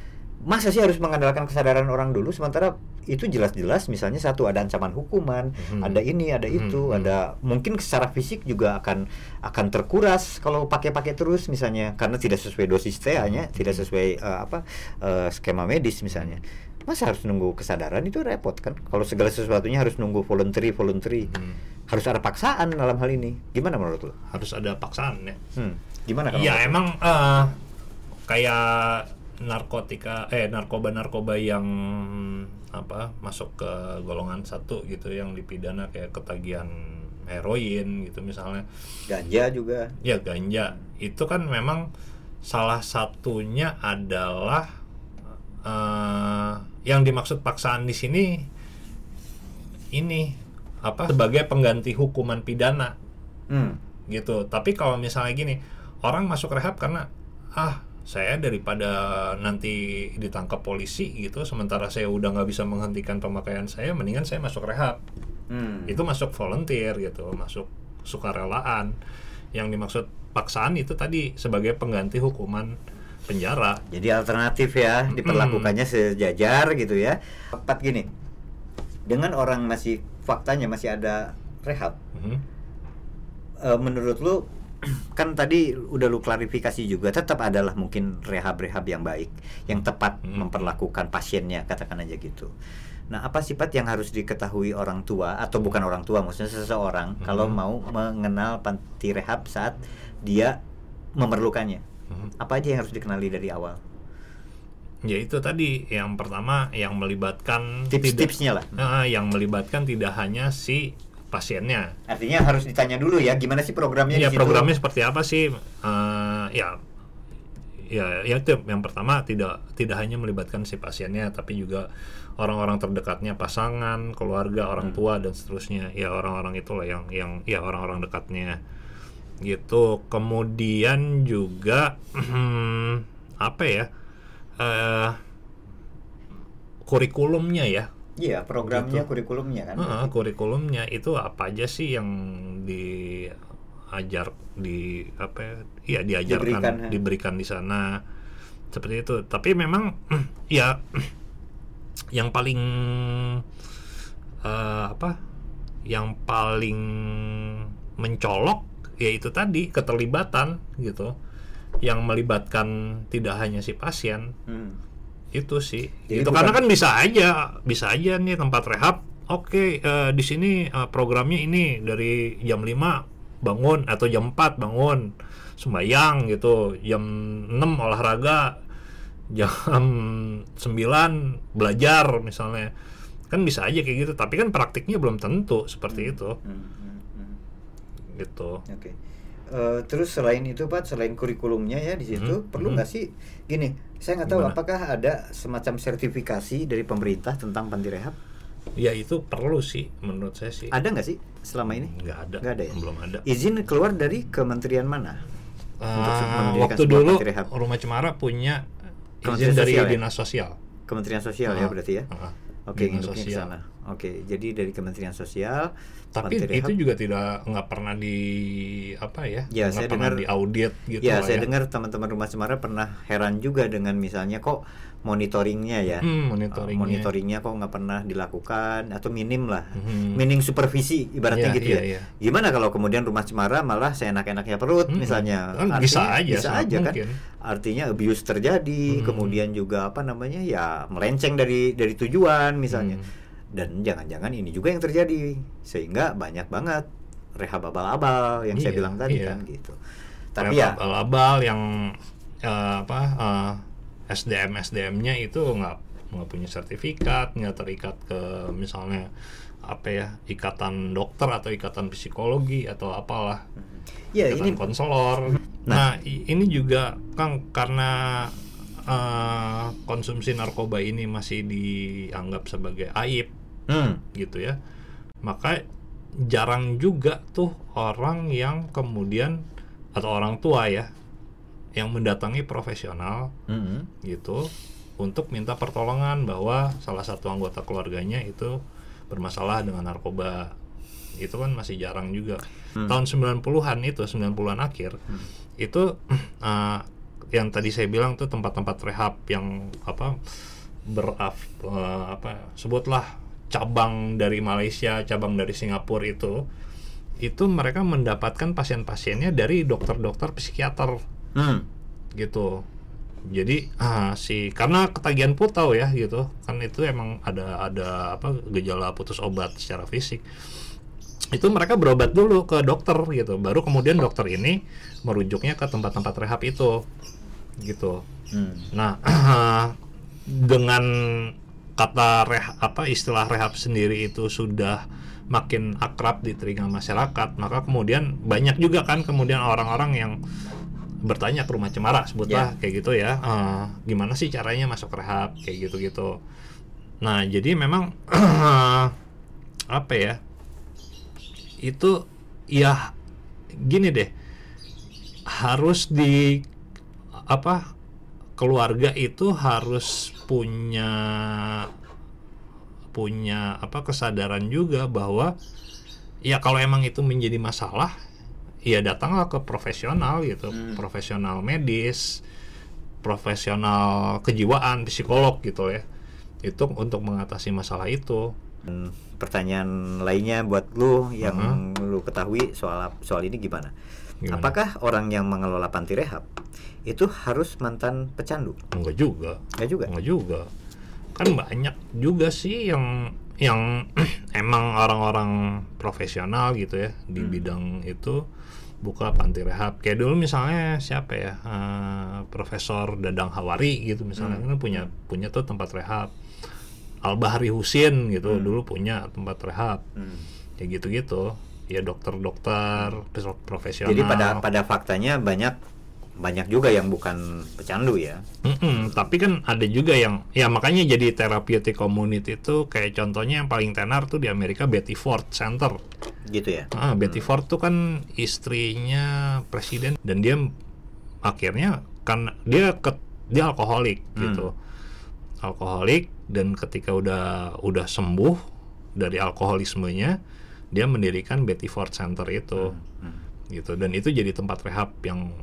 Masa sih harus mengandalkan kesadaran orang dulu sementara itu jelas-jelas misalnya satu ada ancaman hukuman Mhm. ada ini ada itu Mhm. ada mungkin secara fisik juga akan akan terkuras kalau pakai-pakai terus misalnya karena tidak sesuai dosis TA-nya Mhm. tidak sesuai eh, apa eh, skema medis misalnya masa harus nunggu kesadaran itu repot kan kalau segala sesuatunya harus nunggu voluntary voluntary Hmm. harus ada paksaan dalam hal ini gimana menurut lo harus ada paksaan ya hmm. gimana kalau Iya menurut emang eh, kayak narkotika eh narkoba narkoba yang apa masuk ke golongan satu gitu yang dipidana kayak ketagihan heroin gitu misalnya. Ganja juga. Ya ganja. Itu kan memang salah satunya adalah eh, yang dimaksud paksaan di sini ini apa sebagai pengganti hukuman pidana. Hmm. gitu. Tapi kalau misalnya gini orang masuk rehab karena ah saya daripada nanti ditangkap polisi gitu sementara saya udah nggak bisa menghentikan pemakaian saya mendingan saya masuk rehab Hmm. itu masuk volunteer gitu masuk sukarelaan yang dimaksud paksaan itu tadi sebagai pengganti hukuman penjara Jadi alternatif ya, diperlakukannya sejajar gitu ya. Tepat gini. Dengan orang masih faktanya masih ada rehab, Mhm. eh, menurut lu kan tadi udah lu klarifikasi juga tetap adalah mungkin rehab-rehab yang baik, yang tepat Hmm. memperlakukan pasiennya katakan aja gitu. Nah, apa sifat yang harus diketahui orang tua atau bukan orang tua, maksudnya seseorang Hmm. kalau mau mengenal panti rehab saat dia memerlukannya? Mhm. Apa aja yang harus dikenali dari awal? ya itu tadi yang pertama yang melibatkan Tips-tipsnya lah. eh, yang melibatkan tidak hanya si pasiennya. Artinya harus ditanya dulu ya, gimana sih programnya ya di situ? programnya seperti apa sih? Eh, ya ya ya itu. Yang pertama tidak tidak hanya melibatkan si pasiennya tapi juga orang-orang terdekatnya pasangan keluarga orang Hmm. tua dan seterusnya. Ya orang-orang itulah yang yang ya orang-orang dekatnya. Gitu. Kemudian juga apa ya? Eh kurikulumnya ya Iya, programnya, Gitu. kurikulumnya kan. Heeh, kurikulumnya itu apa aja sih yang diajar di apa ya, iya diajarkan Diberikan, diberikan di sana seperti itu tapi memang ya yang paling eh, apa yang paling mencolok yaitu tadi keterlibatan gitu yang melibatkan tidak hanya si pasien Hmm. Itu sih. Jadi itu karena bukan- kan bisa aja bisa aja nih tempat rehab. Oke eh, di sini eh, programnya ini dari jam 5 bangun atau jam 4 bangun. Sembayang gitu. Jam 6 olahraga. Jam 9 belajar misalnya. Kan bisa aja kayak gitu. Tapi kan praktiknya belum tentu seperti itu. Hmm, hmm, hmm. gitu. Oke. Eh, terus selain itu Pak, selain kurikulumnya ya di situ, Hmm, perlu hmm. nggak sih gini? Saya nggak tahu Gimana? apakah ada semacam sertifikasi dari pemerintah tentang panti rehab? ya itu perlu sih menurut saya sih Ada nggak sih selama ini? nggak ada Nggak ada ya? belum ada Izin keluar dari kementerian mana? Untuk mendirikan waktu dulu panti rehab. rumah cemara punya izin dari Sosial ya? dinas sosial Kementerian Sosial ya Ah, berarti ya? ah, Oke, ke sosial. sana. Oke, jadi dari Kementerian Sosial, tapi rehab. itu juga tidak nggak pernah di apa ya Ya, saya pernah dengar- diaudit gitu ya, lah saya dengar teman-teman rumah cemara pernah heran juga dengan misalnya kok monitoringnya ya. Hmm, Uh, monitoringnya. monitoringnya kok nggak pernah dilakukan atau minim lah Mhm. minim supervisi ibaratnya Iya, gitu ya iya. gimana kalau kemudian rumah cemara malah seenak-enaknya perut Mhm. misalnya Kan bisa aja, bisa aja kan mungkin. artinya abuse terjadi Mhm. kemudian juga apa namanya ya melenceng dari dari tujuan misalnya Mhm. Dan jangan-jangan ini juga yang terjadi sehingga banyak banget rehab abal-abal yang saya Iya, bilang tadi iya. kan gitu. Tapi ya abal yang eh, apa eh, SDM SDM-nya itu nggak nggak punya sertifikat nggak terikat ke misalnya apa ya ikatan dokter atau ikatan psikologi atau apalah. Ya ikatan ini konselor. Nah, i- ini juga kan karena eh, konsumsi narkoba ini masih dianggap sebagai aib hmm, gitu ya. Maka jarang juga tuh orang yang kemudian atau orang tua ya yang mendatangi profesional Mm-mm. gitu untuk minta pertolongan bahwa salah satu anggota keluarganya itu bermasalah dengan narkoba. Itu kan masih jarang juga. Tahun 90-an itu 90-an akhir itu eh, yang tadi saya bilang tuh tempat-tempat rehab yang apa beraf eh, apa sebutlah cabang dari Malaysia cabang dari Singapura itu itu mereka mendapatkan pasien-pasiennya dari dokter-dokter psikiater. Hmm. gitu. Jadi ah, si karena ketagihan putau ya gitu. Kan itu emang ada ada apa gejala putus obat secara fisik. Itu mereka berobat dulu ke dokter gitu. Baru kemudian dokter ini merujuknya ke tempat-tempat rehab itu. Gitu. Hmm. nah dengan kata reh apa istilah rehab sendiri itu sudah makin akrab di telinga masyarakat maka kemudian banyak juga kan kemudian orang-orang yang bertanya ke rumah cemara sebutlah kayak gitu ya Eh, gimana sih caranya masuk rehab? kayak gitu-gitu. Nah jadi memang apa ya itu ya gini deh harus di apa keluarga itu harus punya punya apa kesadaran juga bahwa ya kalau emang itu menjadi masalah ya datanglah ke profesional gitu. Profesional medis profesional kejiwaan psikolog gitu ya. Itu untuk mengatasi masalah itu. Pertanyaan lainnya buat lu yang lu ketahui soal soal ini gimana? Gimana? Apakah orang yang mengelola panti rehab itu harus mantan pecandu? enggak juga Enggak juga. Enggak juga. Kan banyak juga sih yang yang emang orang-orang profesional gitu ya di bidang itu buka panti rehab. Kayak dulu misalnya siapa ya? eh, Profesor Dadang Hawari gitu misalnya kan punya punya tuh tempat rehab. Al Bahri Husin gitu dulu punya tempat rehab. Hmm. Ya gitu-gitu. Ya dokter-dokter profesional. Jadi pada pada faktanya banyak banyak juga yang bukan pecandu ya. Mm-mm, tapi kan ada juga yang ya makanya jadi therapeutic community itu kayak contohnya yang paling tenar tuh di Amerika Betty Ford Center. Gitu ya. Ah, Betty Ford tuh kan istrinya presiden dan dia akhirnya kan dia ke dia alkoholik gitu. Alkoholik dan ketika udah udah sembuh dari alkoholismenya dia mendirikan Betty Ford Center itu. Gitu dan itu jadi tempat rehab yang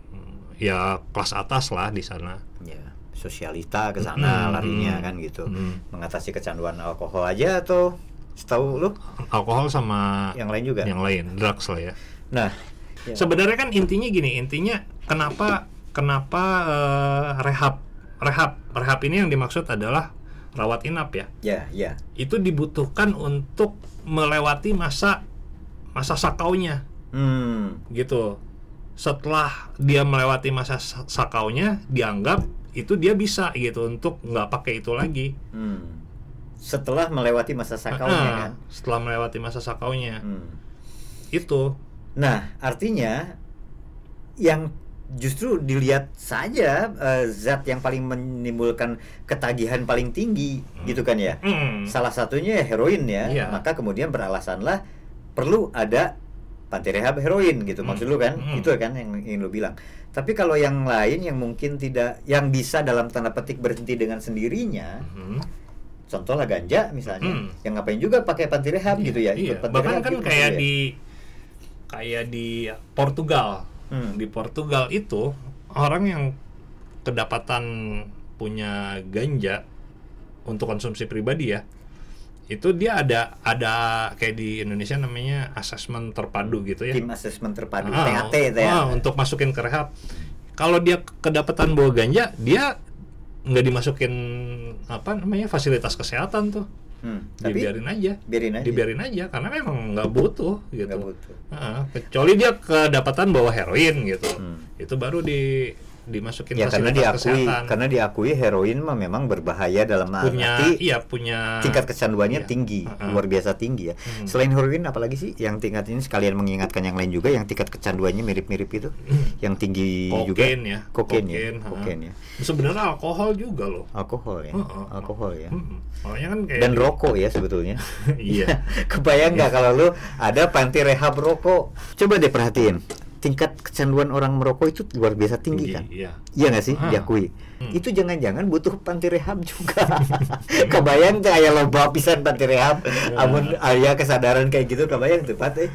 ya kelas atas lah di sana. Ya, sosialita ke sana Mm-mm, larinya mm-mm. kan gitu. Mm. Mengatasi kecanduan alkohol aja atau setahu lu alkohol sama yang lain juga? yang lain drugs lah ya Nah, ya. sebenarnya kan intinya gini intinya kenapa kenapa eh, rehab rehab rehab ini yang dimaksud adalah rawat inap ya ya, ya. itu dibutuhkan untuk melewati masa masa sakaunya Hmm. gitu setelah dia melewati masa sa- sakaunya dianggap itu dia bisa gitu untuk nggak pakai itu lagi Hmm. Setelah melewati masa sakaunya Ah, kan. setelah melewati masa sakaunya Hmm. itu Nah, artinya yang justru dilihat saja eh, zat yang paling menimbulkan ketagihan paling tinggi gitu kan ya. Hmm. Salah satunya heroin ya. Iya. Maka kemudian beralasanlah perlu ada panti rehab heroin gitu maksud lu kan? Hmm. Itu kan yang ingin lu bilang. Tapi kalau yang lain yang mungkin tidak yang bisa dalam tanda petik berhenti dengan sendirinya, Hmm. contohlah ganja misalnya, Hmm. yang ngapain juga pakai panti rehab gitu ya? Iya, bahkan kan gitu kayak ya? di kayak di Portugal. Hmm. Di Portugal itu orang yang kedapatan punya ganja untuk konsumsi pribadi ya. Itu dia ada ada kayak di Indonesia namanya asesmen terpadu gitu ya. tim asesmen terpadu Ah, TAT itu ya. ah, untuk masukin ke rehab. Kalau dia kedapatan bawa ganja, dia nggak dimasukin apa namanya fasilitas kesehatan tuh. Hmm, Tapi Dibiarin aja biarin aja. dibiarin aja karena memang nggak butuh gitu Nggak butuh. Heeh, kecuali dia kedapatan bawa heroin gitu Hmm. itu baru di dimasukin Ya karena diakui kesehatan. karena diakui heroin mah memang berbahaya dalam punya arti iya punya tingkat kecanduannya iya. tinggi, Heeh. luar biasa tinggi ya. Hmm. Selain heroin apalagi sih yang tingkat ini sekalian mengingatkan yang lain juga yang tingkat kecanduannya mirip-mirip itu, yang tinggi juga. kokain ya Kokain ya, ha. kokain ya. sebenarnya alkohol juga loh Alkohol ya, Heeh. alkohol ya. Mm-mm. Makanya kan kayak Dan rokok ya sebetulnya. iya Kebayang nggak kalau lu ada panti rehab rokok? Coba deh perhatiin. Tingkat kecanduan orang merokok itu luar biasa tinggi kan? iya Iya nggak sih? Ah. Diakui. Hmm. Itu jangan-jangan butuh panti rehab juga. kebayang tuh aya loba pisan panti rehab. Ya. Amun aya kesadaran kayak gitu kebayang tuh Pat eh.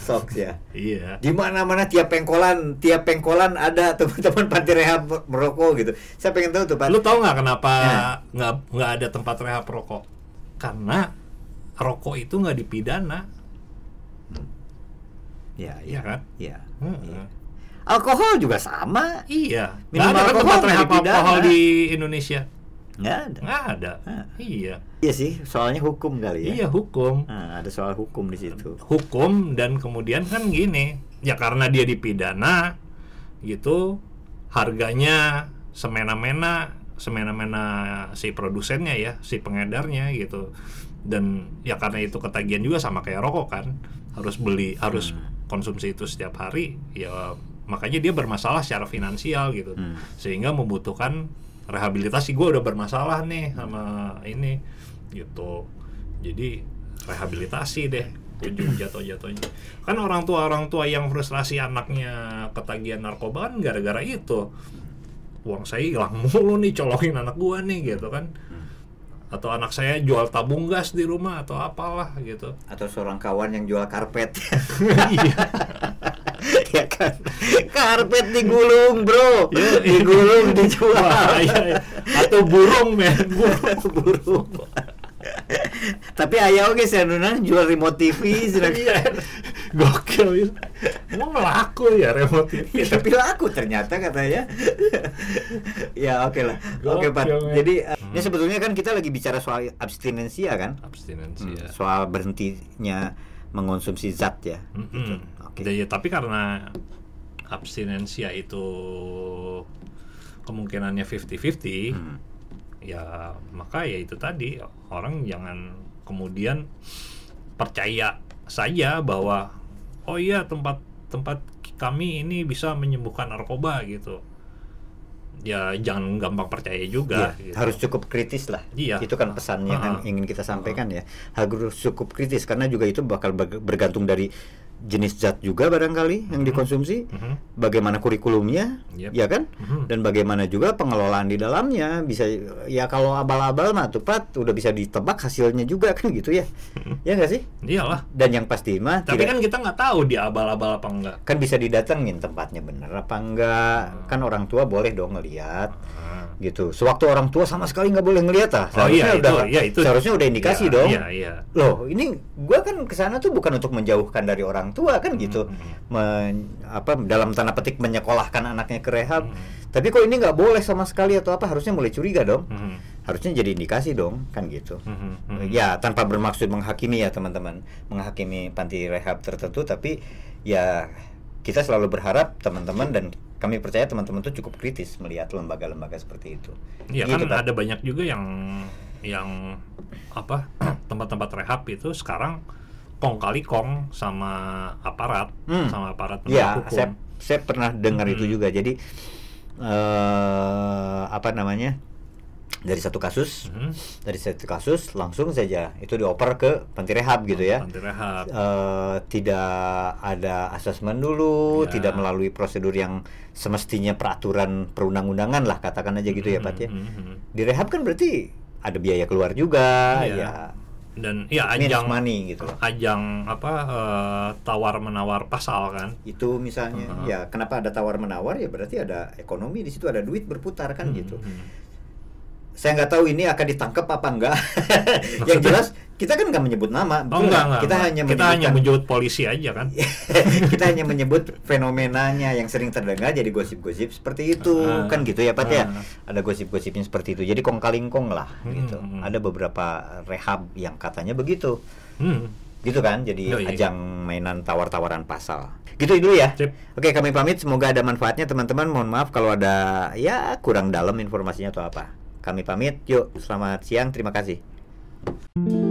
Sok ya. iya Di mana-mana tiap pengkolan, tiap pengkolan ada teman-teman panti rehab merokok gitu. Saya pengen tahu tuh Pat. lu tahu nggak kenapa Ya. nggak nggak ada tempat rehab rokok karena rokok itu nggak dipidana Iya, iya kan Iya. Heeh. iya. Alkohol juga sama. iya nggak Minum ada kan alkohol tempat nggak rehab dipidana. alkohol di Indonesia Nggak ada. nggak ada Ah. iya Iya sih, soalnya hukum kali ya. iya hukum Nah, ada soal hukum di situ. hukum dan kemudian kan gini ya karena dia dipidana gitu harganya semena-mena semena-mena si produsennya ya si pengedarnya gitu dan ya karena itu ketagihan juga sama kayak rokok kan harus beli harus konsumsi itu setiap hari ya makanya dia bermasalah secara finansial gitu. Hmm. sehingga membutuhkan rehabilitasi. Gue udah bermasalah nih sama ini gitu. Jadi rehabilitasi deh ujung jatuh-jatuhnya. Kan orang tua orang tua yang frustrasi anaknya ketagihan narkoba kan gara-gara itu. Uang saya hilang mulu nih colokin anak gua nih gitu kan atau anak saya jual tabung gas di rumah atau apalah gitu Atau seorang kawan yang jual karpet. iya ya kan. Karpet digulung, Bro. Iya. digulung dijual. Wah, iya, iya. atau burung men burung burung. Tapi ayah oke sih nunang jual remote TV iya gokil itu emang laku ya remote TV Ya, tapi laku ternyata katanya. ya oke lah. Oke Pak. Jadi eh, ini sebetulnya kan kita lagi bicara soal abstinensia kan? abstinensi Hmm, Soal berhentinya mengonsumsi zat ya. Mm-mm. Oke. Ya, ya, tapi karena abstinensia itu kemungkinannya 50-50 Hmm. ya maka ya itu tadi orang jangan kemudian percaya saja bahwa oh iya tempat tempat kami ini bisa menyembuhkan narkoba gitu ya jangan gampang percaya juga Iya, gitu. harus cukup kritis lah. Iya. Itu kan pesannya kan Ah. ingin kita sampaikan ya. Harus cukup kritis karena juga itu bakal bergantung dari jenis zat juga barangkali yang dikonsumsi, Mhm. bagaimana kurikulumnya, Yep. ya kan? Mhm. Dan bagaimana juga pengelolaan di dalamnya bisa ya kalau abal-abal mah tepat udah bisa ditebak hasilnya juga kan gitu ya. Ya nggak sih? iyalah Dan yang pasti mah tapi tidak- kan kita nggak tahu dia abal-abal apa enggak kan bisa didatengin tempatnya bener apa enggak. Kan orang tua boleh dong ngelihat Ah. gitu. Sewaktu orang tua sama sekali nggak boleh ngelihat ah. Oh iya, itu- udah iya, itu- seharusnya udah indikasi Iya, dong. Iya, iya. Loh, ini gua kan ke sana tuh bukan untuk menjauhkan dari orang tua kan gitu. Hmm. Men- apa dalam tanda petik menyekolahkan anaknya ke rehab. Hmm. Tapi kok ini nggak boleh sama sekali atau apa? Harusnya mulai curiga dong. Mhm. Harusnya jadi indikasi dong, kan gitu. Mhm, mhm. Ya, tanpa bermaksud menghakimi ya teman-teman, menghakimi panti rehab tertentu, tapi ya kita selalu berharap teman-teman dan kami percaya teman-teman tuh cukup kritis melihat lembaga-lembaga seperti itu. Iya Gitu, kan ada banyak juga yang yang apa tempat-tempat rehab itu sekarang kong kali kong sama aparat Hmm. sama aparat Ya, penegak hukum. saya saya pernah dengar itu Hmm. juga. Jadi eh apa namanya? Dari satu kasus, Mhm. dari satu kasus langsung saja itu dioper ke panti rehab gitu ya. Panti rehab. Eh, tidak ada asesmen dulu, Ya. tidak melalui prosedur yang semestinya peraturan perundang-undangan lah katakan aja gitu ya Mhm, Pat ya. mhm. Di rehab kan berarti ada biaya keluar juga Iya. ya. Dan ya ajang money gitu ajang apa eh, tawar menawar pasal kan. Itu misalnya Uh-huh. ya kenapa ada tawar menawar ya berarti ada ekonomi di situ ada duit berputar kan gitu. Mhm. Saya nggak tahu ini akan ditangkap apa enggak. yang jelas kita kan nggak menyebut nama, Oh betul enggak, nggak? enggak, kita enggak. hanya kita hanya menjemput polisi aja kan. kita hanya menyebut fenomenanya yang sering terdengar jadi gosip-gosip seperti itu Ah. kan gitu ya Pat ya Ah. ada gosip-gosipnya seperti itu jadi kong kalingkong lah Hmm, gitu hmm. ada beberapa rehab yang katanya begitu Hmm. gitu kan jadi Yoi. ajang mainan tawar-tawaran pasal gitu dulu ya Sip. oke kami pamit semoga ada manfaatnya teman-teman mohon maaf kalau ada ya kurang dalam informasinya atau apa kami pamit. Yuk selamat siang. Terima kasih